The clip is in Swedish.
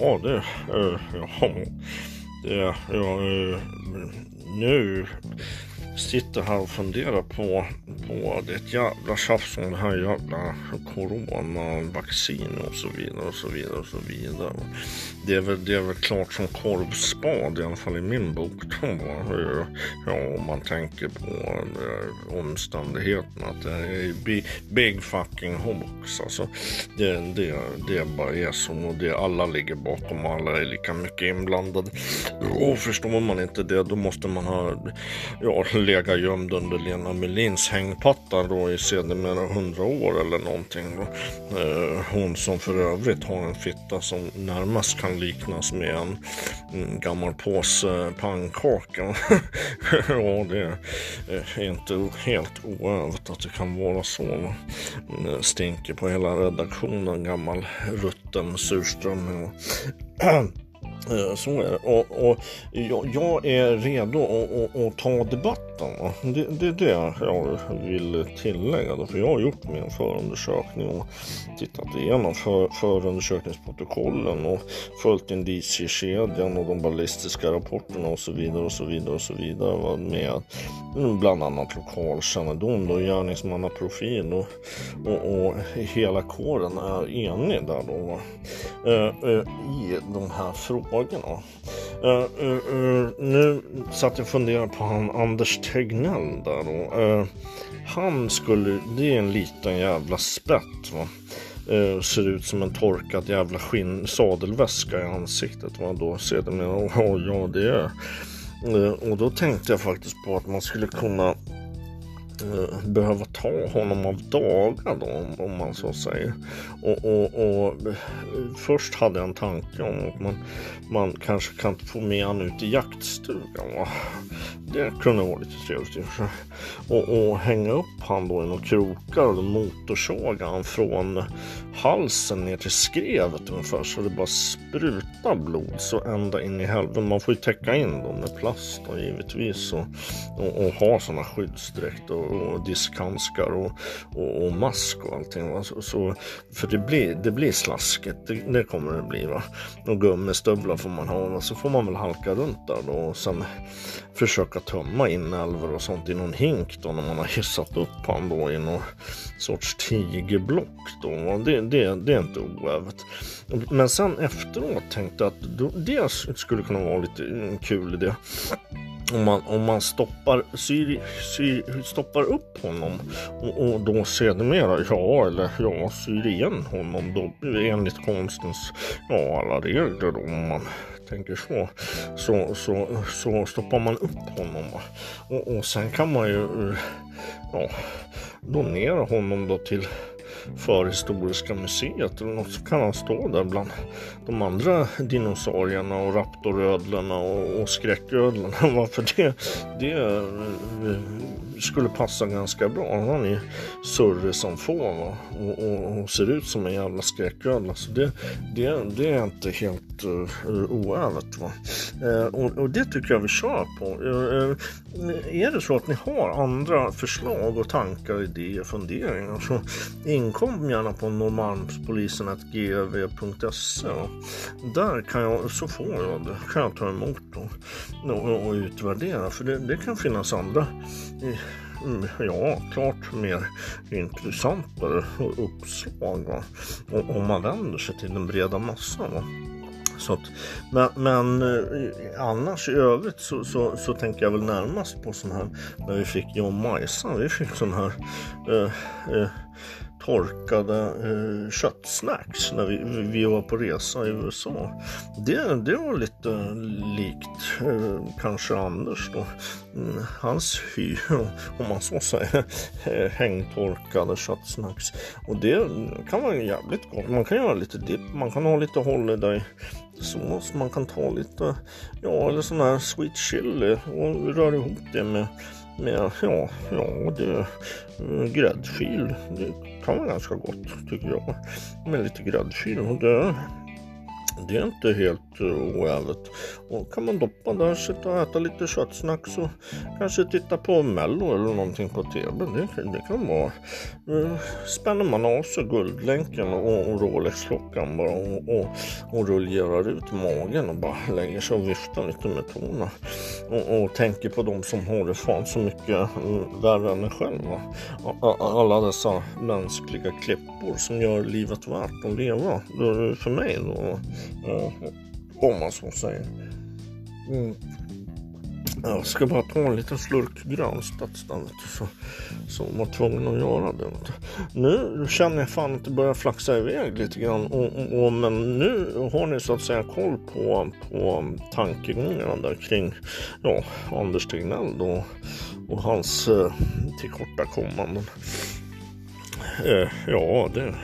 Ja, det... Uh, ja, det... Ja, uh, nu sitter här och funderar på, på det jävla tjafs om det här jävla coronavaccin och så vidare och så vidare och så vidare. Det är väl, det är väl klart som korvspad i alla fall i min bok. Ja, om man tänker på eh, omständigheterna att det är big, big fucking hoax. Alltså, det, det, det bara är så och det, alla ligger bakom och alla är lika mycket inblandade. Och förstår man inte det då måste man ha ja, legat gömd under Lena Melins hängpatta då i sedermera hundra år eller någonting. Då. Eh, hon som för övrigt har en fitta som närmast kan liknas med en, gammal påse pannkaka. ja, det är inte helt oövat att det kan vara så. Eh, stinker på hela redaktionen gammal rutten surströmming. Eh, så är det. Och, och jag, jag, är redo att, ta debatten. Det, det är det jag vill tillägga. Då, för jag har gjort min förundersökning och tittat igenom för, förundersökningsprotokollen och följt indiciekedjan och de ballistiska rapporterna och så vidare och så vidare och så vidare. Med bland annat lokalkännedom och gärningsmannaprofil och, och, och hela kåren är enig där då. Eh, eh, I de här frågorna frågorna. Uh, eh, uh, eh, uh, eh, nu satt jag och funderade på han Anders Tegnell där då. Uh, han skulle, det är en liten jävla spett va. Uh, ser ut som en torkad jävla skinn sadelväska i ansiktet. Va? Då sedermera, oh, ja det är. Uh, och då tänkte jag faktiskt på att man skulle kunna Eh, behöva ta honom av dagar då, om man så säger. Och, och, och eh, först hade jag en tanke om att man, man kanske kan få med honom ut i jaktstugan. Va? Det kunde vara lite trevligt i och, och hänga upp han då i några krokar och motorsåga han från halsen ner till skrevet ungefär så det bara sprutar blod så ända in i helvete. Man får ju täcka in dem med plast och givetvis och, och, och ha sådana skyddsdräkt och, och diskhandskar och, och, och, mask och allting. Så, så, för det blir, det blir slaskigt, det, det kommer det bli. Va? Och gummistövlar får man ha och så får man väl halka runt där då och sen försöka tömma inälvor och sånt i någon hink då när man har hissat upp han då i någon sorts tigerblock då. Det, det, det är inte oävet. Men sen efteråt tänkte jag att det skulle kunna vara lite eh, kul idé om man, om man stoppar, syr, syr, stoppar upp honom och, och då sedermera, ja, eller ja, syr igen honom då enligt konstens, ja, alla regler då, om man tänker så, så, så, så stoppar man upp honom. Och, och sen kan man ju, eh, ja, donera honom då till Förhistoriska museet eller något så kan han stå där bland de andra dinosaurierna och raptorödlorna och, och skräcködlorna. Varför det, det eh, skulle passa ganska bra. Han är surrig som få och, och, och, ser ut som en jävla skräcködla. Så det, det, det är inte helt eh, uh, oävet. Va? Uh, och, och, det tycker jag vi kör på. Uh, är det så att ni har andra förslag och tankar, idéer, funderingar så Kom gärna på normalpolisen.gv.se. Där kan jag, så får jag det, kan jag ta emot och, och, och utvärdera. För det, det kan finnas andra mm, ja, klart mer intressanta uppslag va? om man vänder sig till den breda massan. Va? Så att, men, men eh, annars i övrigt så, så, så, tänker jag väl närmast på sån här när vi fick John Majsan. Vi fick sån här eh, eh, torkade eh, köttsnacks när vi, vi var på resa i USA. Det, det var lite likt eh, kanske Anders då. Mm, hans hy, om man så säger, eh, hängtorkade köttsnacks. Och det kan vara jävligt gott. Man kan göra lite dipp, man kan ha lite holiday sås, man kan ta lite, ja eller sån här sweet chili och röra ihop det med med, ja, ja det, mm, gräddfil. Det kan vara ganska gott tycker jag. Med lite gräddfil. Och det, det är inte helt eh, oävet. Och kan man doppa där, sitta och äta lite köttsnacks och kanske titta på Mello eller någonting på TV. Det, det kan vara. Spänner man av sig guldlänken och, och Rolex-klockan bara och, och, och rullerar ut magen och bara lägger sig och viftar lite med tårna. Och, och tänker på de som har det fan så mycket eh, värre än en själv. Alla dessa mänskliga klippor som gör livet värt att leva. För mig då Eh, om man så säger. Mm. Jag ska bara ta en liten slurk grönstads så, så var tvungen att göra det. Nu känner jag fan att det börjar flaxa iväg lite grann och, och, och, men nu har ni så att säga koll på, på tankegångarna där kring ja, Anders Tegnell och, och hans eh, tillkortakommanden. Eh, ja, det